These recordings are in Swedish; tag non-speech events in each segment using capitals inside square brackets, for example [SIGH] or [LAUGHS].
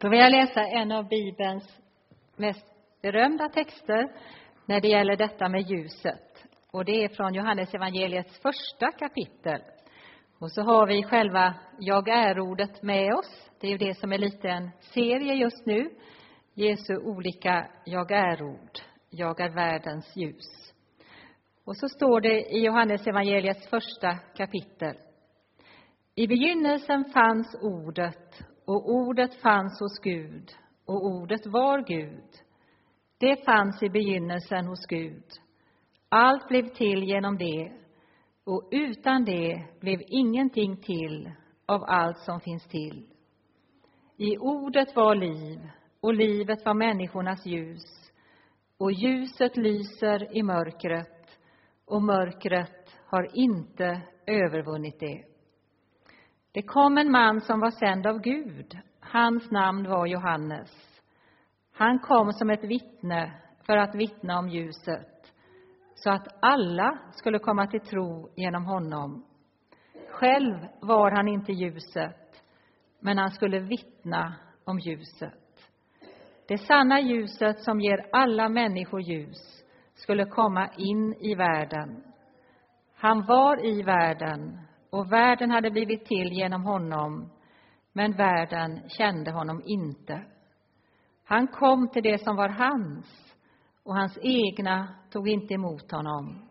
Då vill jag läsa en av Bibelns mest berömda texter när det gäller detta med ljuset. Och det är från Johannes evangeliets första kapitel. Och så har vi själva Jag är-ordet med oss. Det är ju det som är lite en serie just nu. Jesu olika Jag är-ord. Jag är världens ljus. Och så står det i Johannes evangeliets första kapitel. I begynnelsen fanns ordet och ordet fanns hos Gud och ordet var Gud. Det fanns i begynnelsen hos Gud. Allt blev till genom det och utan det blev ingenting till av allt som finns till. I ordet var liv och livet var människornas ljus och ljuset lyser i mörkret och mörkret har inte övervunnit det. Det kom en man som var sänd av Gud. Hans namn var Johannes. Han kom som ett vittne för att vittna om ljuset, så att alla skulle komma till tro genom honom. Själv var han inte ljuset, men han skulle vittna om ljuset. Det sanna ljuset som ger alla människor ljus skulle komma in i världen. Han var i världen och världen hade blivit till genom honom, men världen kände honom inte. Han kom till det som var hans, och hans egna tog inte emot honom.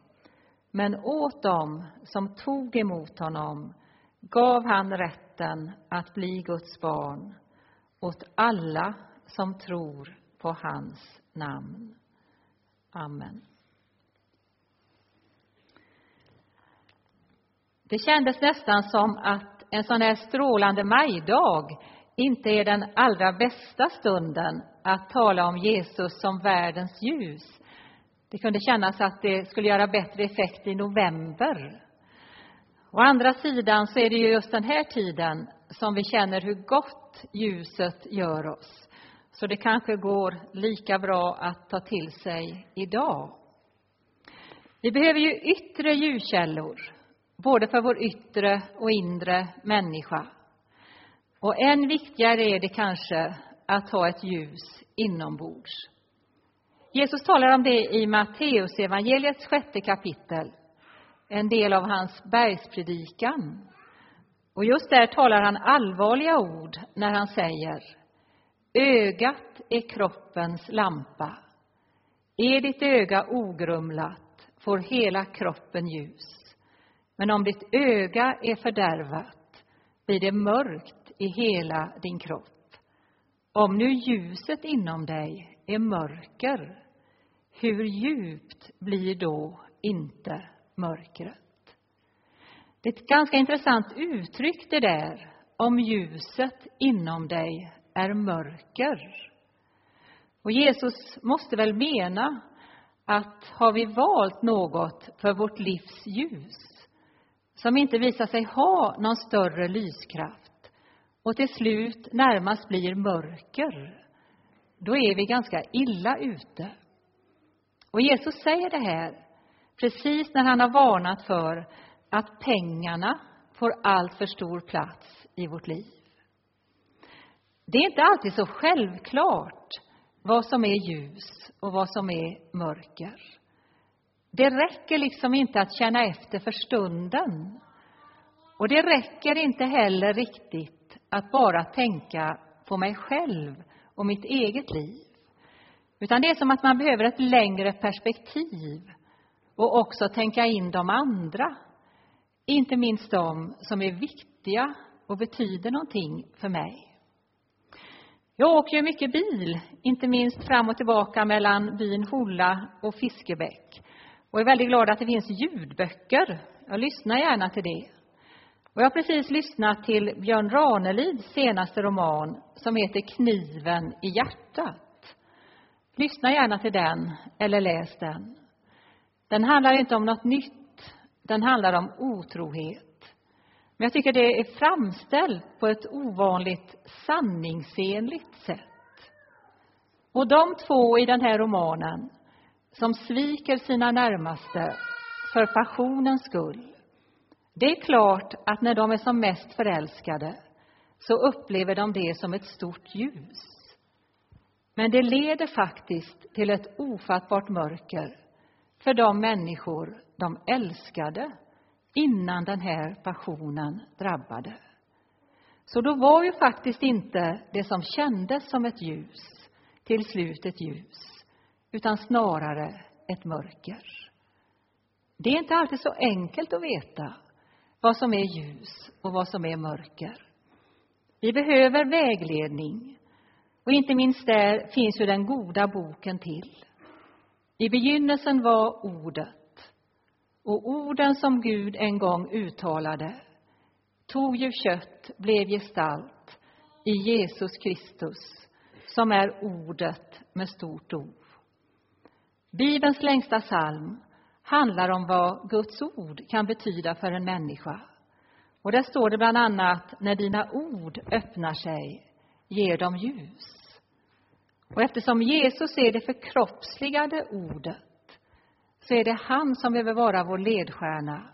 Men åt dem som tog emot honom gav han rätten att bli Guds barn, åt alla som tror på hans namn. Amen. Det kändes nästan som att en sån här strålande majdag inte är den allra bästa stunden att tala om Jesus som världens ljus. Det kunde kännas att det skulle göra bättre effekt i november. Å andra sidan så är det ju just den här tiden som vi känner hur gott ljuset gör oss. Så det kanske går lika bra att ta till sig idag. Vi behöver ju yttre ljuskällor både för vår yttre och inre människa. Och än viktigare är det kanske att ha ett ljus inombords. Jesus talar om det i Matteus evangeliets sjätte kapitel, en del av hans bergspredikan. Och just där talar han allvarliga ord när han säger Ögat är kroppens lampa. Är ditt öga ogrumlat får hela kroppen ljus. Men om ditt öga är fördärvat blir det mörkt i hela din kropp. Om nu ljuset inom dig är mörker, hur djupt blir då inte mörkret? Det är ett ganska intressant uttryck det där, om ljuset inom dig är mörker. Och Jesus måste väl mena att har vi valt något för vårt livs ljus som inte visar sig ha någon större lyskraft och till slut närmast blir mörker, då är vi ganska illa ute. Och Jesus säger det här precis när han har varnat för att pengarna får allt för stor plats i vårt liv. Det är inte alltid så självklart vad som är ljus och vad som är mörker. Det räcker liksom inte att känna efter för stunden. Och det räcker inte heller riktigt att bara tänka på mig själv och mitt eget liv. Utan det är som att man behöver ett längre perspektiv och också tänka in de andra. Inte minst de som är viktiga och betyder någonting för mig. Jag åker ju mycket bil, inte minst fram och tillbaka mellan byn Holla och Fiskebäck och är väldigt glad att det finns ljudböcker. Jag lyssnar gärna till det. Och jag har precis lyssnat till Björn Ranelids senaste roman som heter Kniven i hjärtat. Lyssna gärna till den, eller läs den. Den handlar inte om något nytt, den handlar om otrohet. Men jag tycker det är framställt på ett ovanligt sanningsenligt sätt. Och de två i den här romanen som sviker sina närmaste för passionens skull. Det är klart att när de är som mest förälskade, så upplever de det som ett stort ljus. Men det leder faktiskt till ett ofattbart mörker för de människor de älskade innan den här passionen drabbade. Så då var ju faktiskt inte det som kändes som ett ljus till slut ett ljus, utan snarare ett mörker. Det är inte alltid så enkelt att veta vad som är ljus och vad som är mörker. Vi behöver vägledning och inte minst där finns ju den goda boken till. I begynnelsen var Ordet och orden som Gud en gång uttalade tog ju kött, blev gestalt i Jesus Kristus som är Ordet med stort O. Bibelns längsta psalm handlar om vad Guds ord kan betyda för en människa. Och där står det bland annat, när dina ord öppnar sig, ger de ljus. Och eftersom Jesus är det förkroppsligade ordet, så är det han som behöver vara vår ledstjärna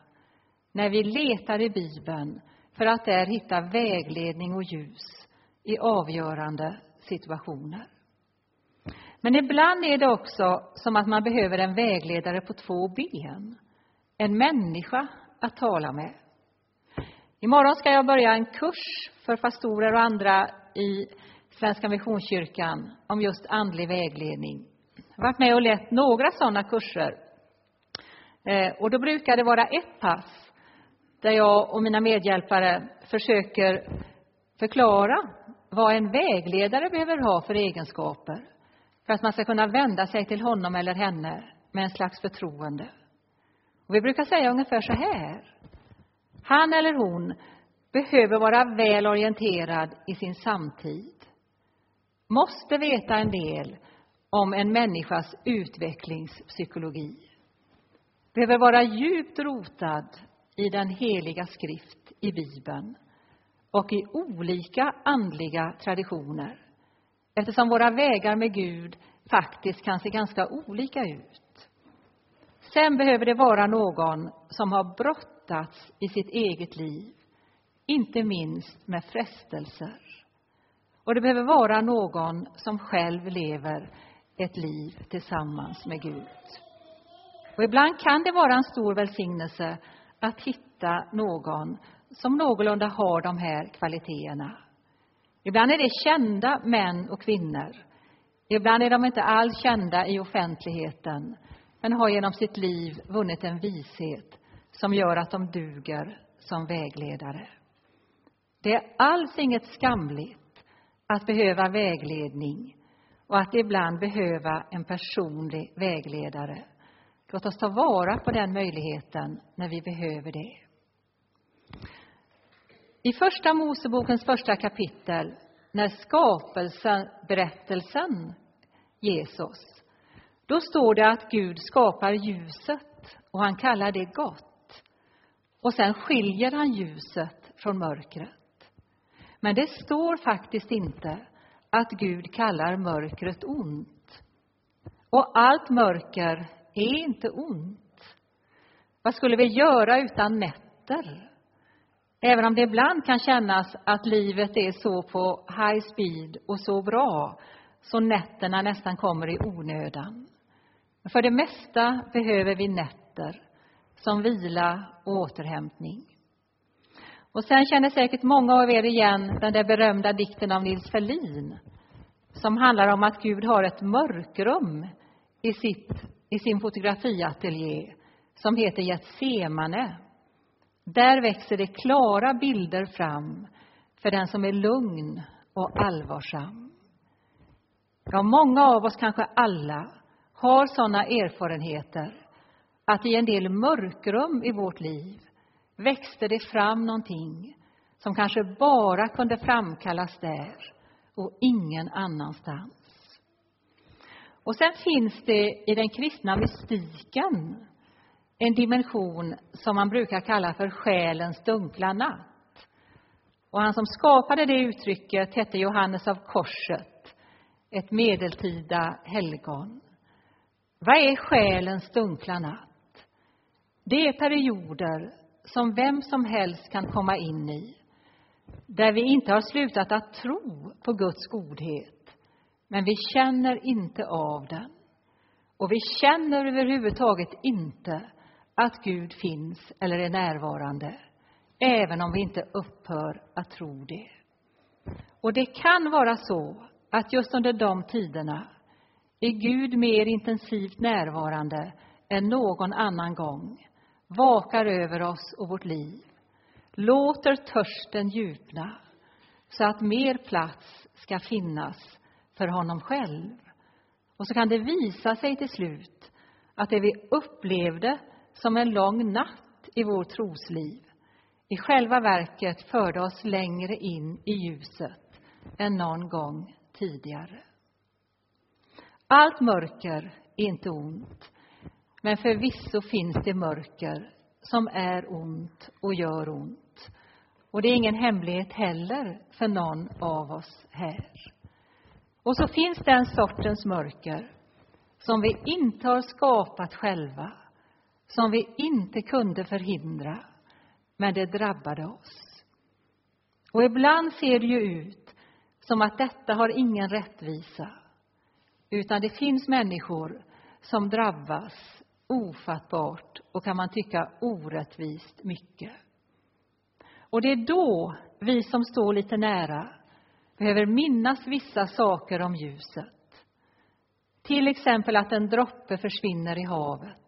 när vi letar i Bibeln för att där hitta vägledning och ljus i avgörande situationer. Men ibland är det också som att man behöver en vägledare på två ben. En människa att tala med. Imorgon ska jag börja en kurs för pastorer och andra i Svenska Missionskyrkan om just andlig vägledning. Jag har varit med och lett några sådana kurser. Eh, och då brukar det vara ett pass där jag och mina medhjälpare försöker förklara vad en vägledare behöver ha för egenskaper för att man ska kunna vända sig till honom eller henne med en slags förtroende. Och vi brukar säga ungefär så här. Han eller hon behöver vara väl orienterad i sin samtid. Måste veta en del om en människas utvecklingspsykologi. Behöver vara djupt rotad i den heliga skrift i Bibeln och i olika andliga traditioner eftersom våra vägar med Gud faktiskt kan se ganska olika ut. Sen behöver det vara någon som har brottats i sitt eget liv, inte minst med frestelser. Och det behöver vara någon som själv lever ett liv tillsammans med Gud. Och ibland kan det vara en stor välsignelse att hitta någon som någorlunda har de här kvaliteterna. Ibland är det kända män och kvinnor. Ibland är de inte alls kända i offentligheten, men har genom sitt liv vunnit en vishet som gör att de duger som vägledare. Det är alls inget skamligt att behöva vägledning och att ibland behöva en personlig vägledare. Låt oss ta vara på den möjligheten när vi behöver det. I Första Mosebokens första kapitel, när skapelseberättelsen oss, då står det att Gud skapar ljuset och han kallar det gott. Och sen skiljer han ljuset från mörkret. Men det står faktiskt inte att Gud kallar mörkret ont. Och allt mörker är inte ont. Vad skulle vi göra utan nätter? Även om det ibland kan kännas att livet är så på high speed och så bra, så nätterna nästan kommer i onödan. För det mesta behöver vi nätter som vila och återhämtning. Och sen känner säkert många av er igen den där berömda dikten av Nils Ferlin som handlar om att Gud har ett mörkrum i, sitt, i sin fotografiateljé som heter Getsemane där växer det klara bilder fram för den som är lugn och allvarsam. Ja, många av oss, kanske alla, har sådana erfarenheter att i en del mörkrum i vårt liv växte det fram någonting som kanske bara kunde framkallas där och ingen annanstans. Och sen finns det i den kristna mystiken en dimension som man brukar kalla för själens dunkla natt. Och han som skapade det uttrycket hette Johannes av Korset, ett medeltida helgon. Vad är själens dunkla natt? Det är perioder som vem som helst kan komma in i, där vi inte har slutat att tro på Guds godhet, men vi känner inte av den. Och vi känner överhuvudtaget inte att Gud finns eller är närvarande, även om vi inte upphör att tro det. Och det kan vara så att just under de tiderna är Gud mer intensivt närvarande än någon annan gång, vakar över oss och vårt liv, låter törsten djupna så att mer plats ska finnas för honom själv. Och så kan det visa sig till slut att det vi upplevde som en lång natt i vårt trosliv i själva verket förde oss längre in i ljuset än någon gång tidigare. Allt mörker är inte ont, men förvisso finns det mörker som är ont och gör ont. Och det är ingen hemlighet heller för någon av oss här. Och så finns den sortens mörker som vi inte har skapat själva, som vi inte kunde förhindra, men det drabbade oss. Och ibland ser det ju ut som att detta har ingen rättvisa, utan det finns människor som drabbas ofattbart och kan man tycka orättvist mycket. Och det är då vi som står lite nära behöver minnas vissa saker om ljuset. Till exempel att en droppe försvinner i havet,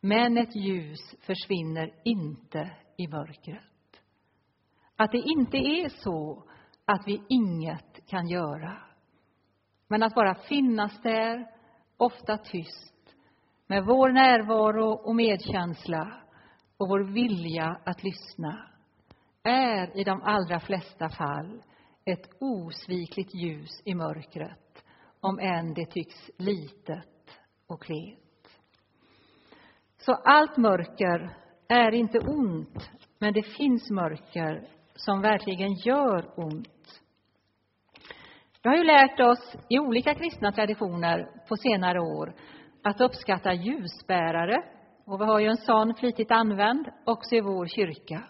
men ett ljus försvinner inte i mörkret. Att det inte är så att vi inget kan göra, men att bara finnas där, ofta tyst, med vår närvaro och medkänsla och vår vilja att lyssna, är i de allra flesta fall ett osvikligt ljus i mörkret, om än det tycks litet och klent. Så allt mörker är inte ont, men det finns mörker som verkligen gör ont. Vi har ju lärt oss i olika kristna traditioner på senare år att uppskatta ljusbärare, och vi har ju en sån flitigt använd också i vår kyrka.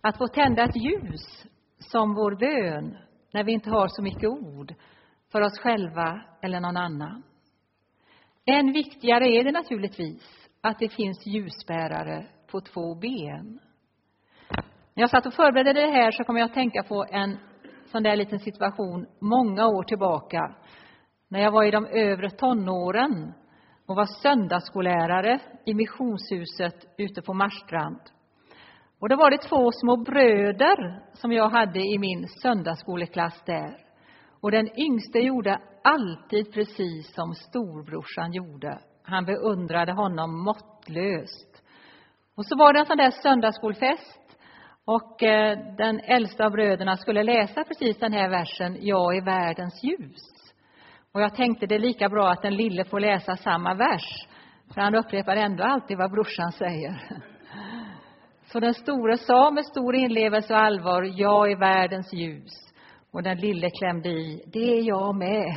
Att få tända ett ljus som vår bön när vi inte har så mycket ord för oss själva eller någon annan. Än viktigare är det naturligtvis att det finns ljusbärare på två ben. När jag satt och förberedde det här så kom jag att tänka på en sån där liten situation många år tillbaka när jag var i de övre tonåren och var söndagsskollärare i missionshuset ute på Marstrand. Och då var det två små bröder som jag hade i min söndagsskoleklass där. Och den yngste gjorde alltid precis som storbrorsan gjorde. Han beundrade honom måttlöst. Och så var det en sån där söndagsskolfest och eh, den äldsta av bröderna skulle läsa precis den här versen, Jag är världens ljus. Och jag tänkte det är lika bra att den lille får läsa samma vers, för han upprepar ändå alltid vad brorsan säger. Så den store sa med stor inlevelse och allvar, jag är världens ljus. Och den lille klämde i, det är jag med.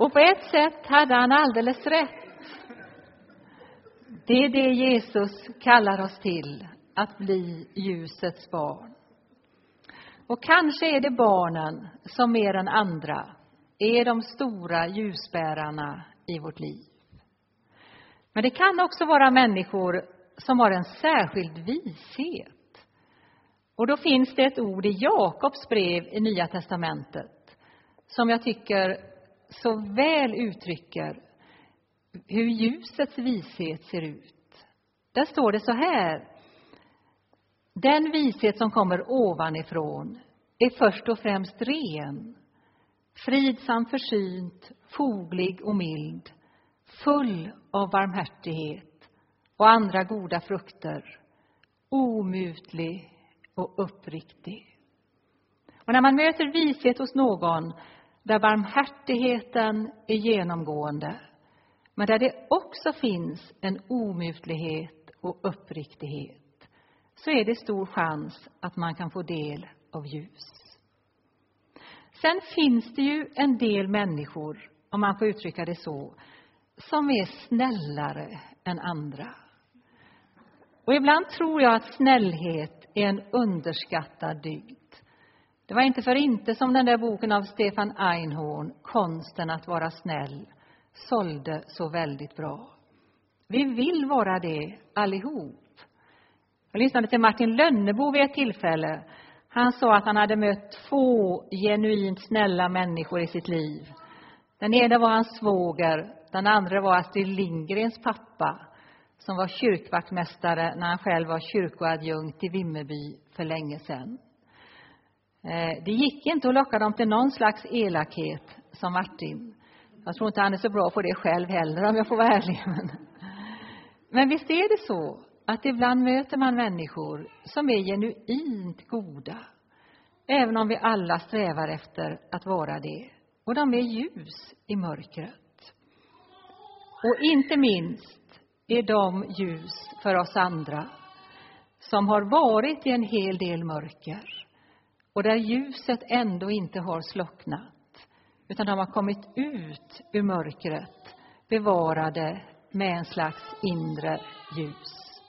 Och på ett sätt hade han alldeles rätt. Det är det Jesus kallar oss till, att bli ljusets barn. Och kanske är det barnen som mer än andra är de stora ljusbärarna i vårt liv. Men det kan också vara människor som har en särskild vishet. Och då finns det ett ord i Jakobs brev i Nya testamentet som jag tycker så väl uttrycker hur ljusets vishet ser ut. Där står det så här. Den vishet som kommer ovanifrån är först och främst ren, fridsam, försynt, foglig och mild, full av barmhärtighet och andra goda frukter, omutlig och uppriktig. Och när man möter vishet hos någon där barmhärtigheten är genomgående, men där det också finns en omutlighet och uppriktighet, så är det stor chans att man kan få del av ljus. Sen finns det ju en del människor, om man får uttrycka det så, som är snällare än andra. Och ibland tror jag att snällhet är en underskattad dygd. Det var inte för inte som den där boken av Stefan Einhorn, Konsten att vara snäll, sålde så väldigt bra. Vi vill vara det allihop. Jag lyssnade till Martin Lönnebo vid ett tillfälle. Han sa att han hade mött två genuint snälla människor i sitt liv. Den ena var hans svåger, den andra var Astrid Lindgrens pappa som var kyrkvaktmästare när han själv var kyrkoadjunkt i Vimmerby för länge sedan. Eh, det gick inte att locka dem till någon slags elakhet som Martin. Jag tror inte han är så bra på det själv heller om jag får vara ärlig. [LAUGHS] Men visst är det så att ibland möter man människor som är genuint goda, även om vi alla strävar efter att vara det. Och de är ljus i mörkret. Och inte minst är de ljus för oss andra som har varit i en hel del mörker och där ljuset ändå inte har slocknat utan de har kommit ut ur mörkret bevarade med en slags inre ljus.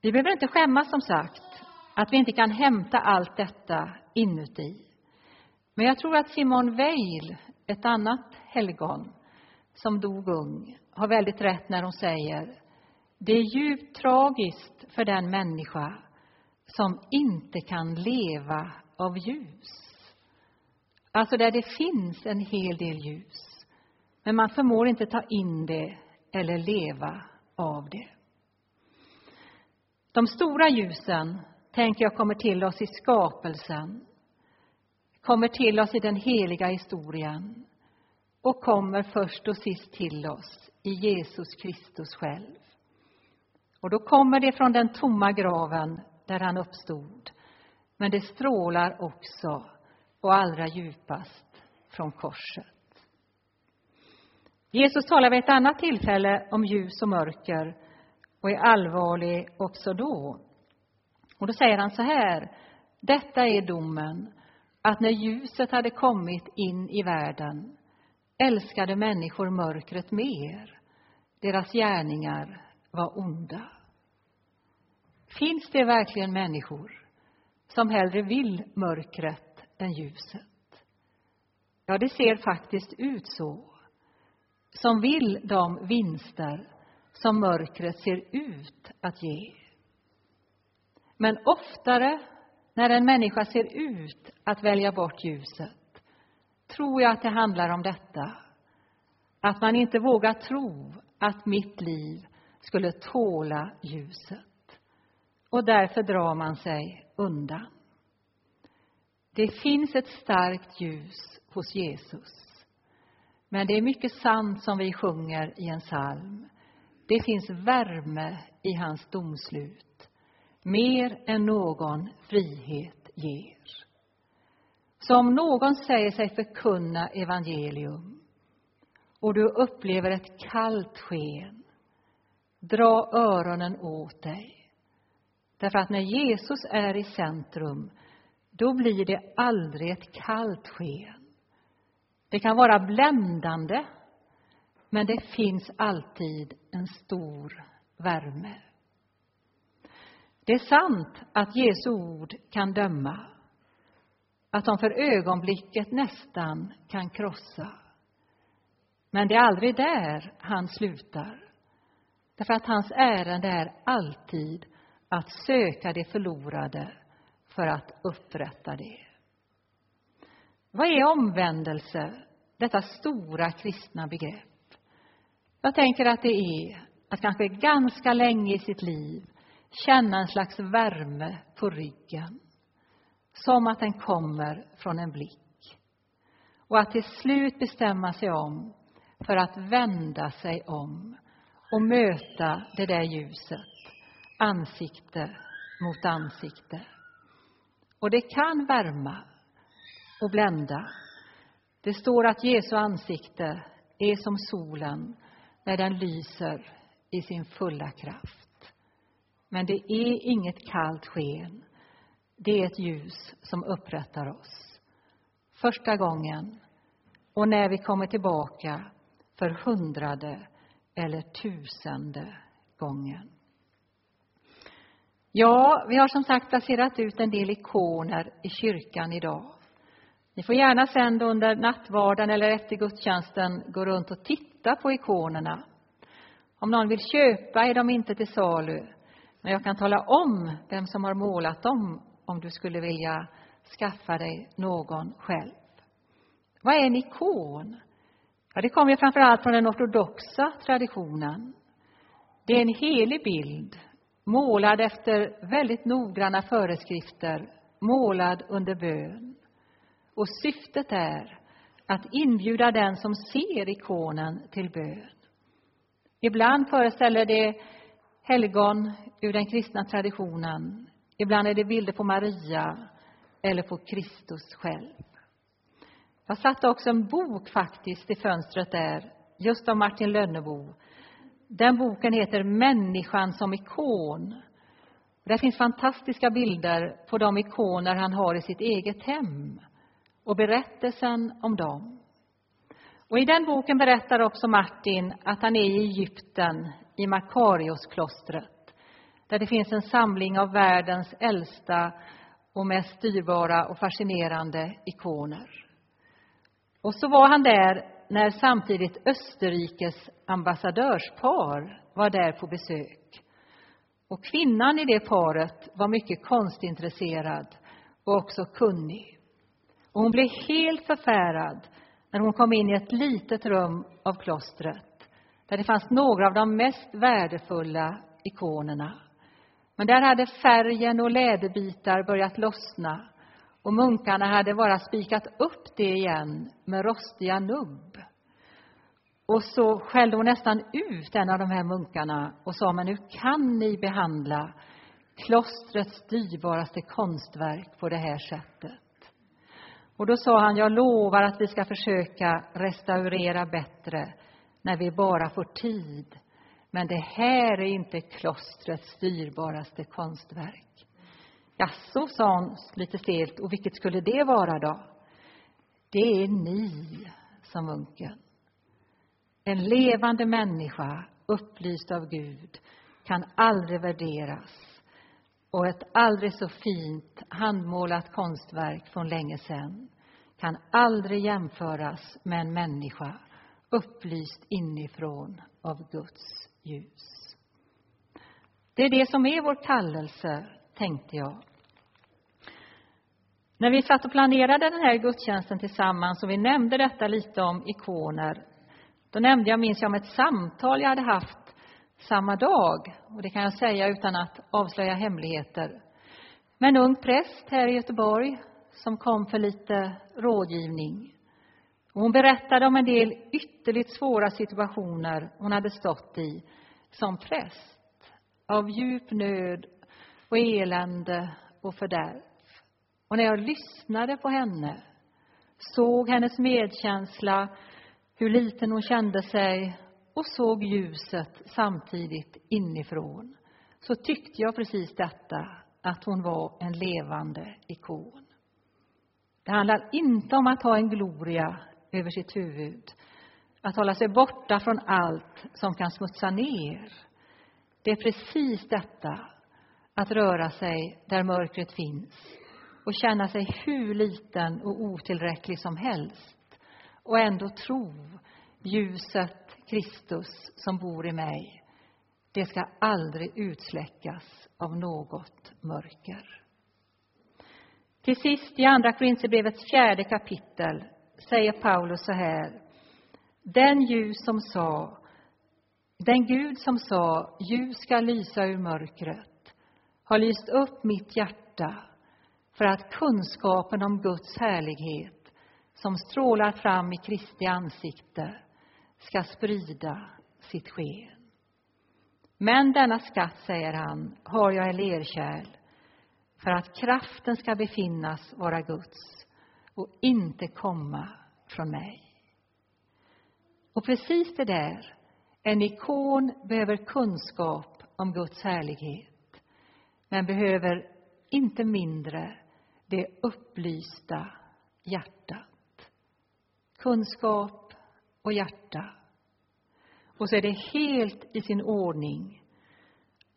Vi behöver inte skämmas, som sagt, att vi inte kan hämta allt detta inuti. Men jag tror att Simon Weil, ett annat helgon som dog ung, har väldigt rätt när hon säger det är djupt tragiskt för den människa som inte kan leva av ljus. Alltså där det finns en hel del ljus, men man förmår inte ta in det eller leva av det. De stora ljusen, tänker jag, kommer till oss i skapelsen, kommer till oss i den heliga historien och kommer först och sist till oss i Jesus Kristus själv. Och då kommer det från den tomma graven där han uppstod, men det strålar också och allra djupast från korset. Jesus talar vid ett annat tillfälle om ljus och mörker och är allvarlig också då. Och då säger han så här, detta är domen, att när ljuset hade kommit in i världen älskade människor mörkret mer. Deras gärningar var onda. Finns det verkligen människor som hellre vill mörkret än ljuset. Ja, det ser faktiskt ut så. Som vill de vinster som mörkret ser ut att ge. Men oftare när en människa ser ut att välja bort ljuset tror jag att det handlar om detta. Att man inte vågar tro att mitt liv skulle tåla ljuset. Och därför drar man sig undan. Det finns ett starkt ljus hos Jesus. Men det är mycket sant som vi sjunger i en psalm. Det finns värme i hans domslut, mer än någon frihet ger. Så om någon säger sig förkunna evangelium och du upplever ett kallt sken, dra öronen åt dig. Därför att när Jesus är i centrum då blir det aldrig ett kallt sken. Det kan vara bländande, men det finns alltid en stor värme. Det är sant att Jesu ord kan döma, att de för ögonblicket nästan kan krossa. Men det är aldrig där han slutar. Därför att hans ärende är alltid att söka det förlorade för att upprätta det. Vad är omvändelse, detta stora kristna begrepp? Jag tänker att det är att kanske ganska länge i sitt liv känna en slags värme på ryggen, som att den kommer från en blick. Och att till slut bestämma sig om för att vända sig om och möta det där ljuset, ansikte mot ansikte. Och det kan värma och blända. Det står att Jesu ansikte är som solen när den lyser i sin fulla kraft. Men det är inget kallt sken. Det är ett ljus som upprättar oss. Första gången och när vi kommer tillbaka för hundrade eller tusende gången. Ja, vi har som sagt placerat ut en del ikoner i kyrkan idag. Ni får gärna sen under nattvarden eller efter gudstjänsten gå runt och titta på ikonerna. Om någon vill köpa är de inte till salu, men jag kan tala om vem som har målat dem om du skulle vilja skaffa dig någon själv. Vad är en ikon? Ja, det kommer framför allt från den ortodoxa traditionen. Det är en helig bild, målad efter väldigt noggranna föreskrifter, målad under bön. Och syftet är att inbjuda den som ser ikonen till bön. Ibland föreställer det helgon ur den kristna traditionen. Ibland är det bilder på Maria eller på Kristus själv. Jag satte också en bok faktiskt i fönstret där, just av Martin Lönnebo. Den boken heter Människan som ikon. Där finns fantastiska bilder på de ikoner han har i sitt eget hem och berättelsen om dem. Och I den boken berättar också Martin att han är i Egypten, i Makariosklostret, där det finns en samling av världens äldsta och mest dyrbara och fascinerande ikoner. Och så var han där när samtidigt Österrikes ambassadörspar var där på besök. Och kvinnan i det paret var mycket konstintresserad och också kunnig. Och hon blev helt förfärad när hon kom in i ett litet rum av klostret där det fanns några av de mest värdefulla ikonerna. Men där hade färgen och läderbitar börjat lossna och munkarna hade bara spikat upp det igen med rostiga nubb. Och så skällde hon nästan ut en av de här munkarna och sa, men hur kan ni behandla klostrets dyrbaraste konstverk på det här sättet? Och då sa han, jag lovar att vi ska försöka restaurera bättre när vi bara får tid. Men det här är inte klostrets dyrbaraste konstverk. Jaså, sa hon lite stelt, och vilket skulle det vara då? Det är ni, sa munken. En levande människa, upplyst av Gud, kan aldrig värderas och ett aldrig så fint handmålat konstverk från länge sedan kan aldrig jämföras med en människa upplyst inifrån av Guds ljus. Det är det som är vår kallelse, tänkte jag. När vi satt och planerade den här gudstjänsten tillsammans och vi nämnde detta lite om ikoner, då nämnde jag, minns jag, om ett samtal jag hade haft samma dag, och det kan jag säga utan att avslöja hemligheter, med en ung präst här i Göteborg som kom för lite rådgivning. Och hon berättade om en del ytterligt svåra situationer hon hade stått i som präst, av djup nöd och elände och fördärv. Och när jag lyssnade på henne, såg hennes medkänsla, hur liten hon kände sig och såg ljuset samtidigt inifrån så tyckte jag precis detta, att hon var en levande ikon. Det handlar inte om att ha en gloria över sitt huvud, att hålla sig borta från allt som kan smutsa ner. Det är precis detta, att röra sig där mörkret finns och känna sig hur liten och otillräcklig som helst och ändå tro ljuset Kristus som bor i mig, det ska aldrig utsläckas av något mörker. Till sist i Andra Korinthierbrevets fjärde kapitel säger Paulus så här. Den ljus som sa, den Gud som sa, ljus ska lysa ur mörkret, har lyst upp mitt hjärta för att kunskapen om Guds härlighet som strålar fram i Kristi ansikte ska sprida sitt sken. Men denna skatt, säger han, har jag i lerkärl för att kraften ska befinnas vara Guds och inte komma från mig. Och precis det där, en ikon behöver kunskap om Guds härlighet men behöver inte mindre det upplysta hjärtat. Kunskap och hjärta. Och så är det helt i sin ordning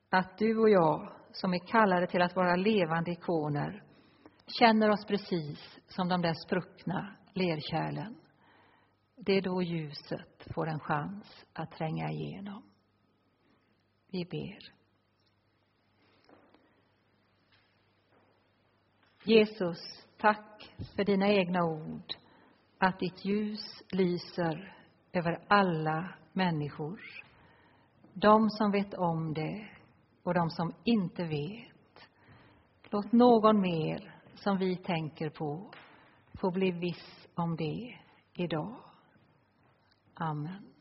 att du och jag, som är kallade till att vara levande ikoner, känner oss precis som de där spruckna lerkärlen. Det är då ljuset får en chans att tränga igenom. Vi ber. Jesus, tack för dina egna ord, att ditt ljus lyser över alla människor. De som vet om det och de som inte vet. Låt någon mer som vi tänker på få bli viss om det idag. Amen.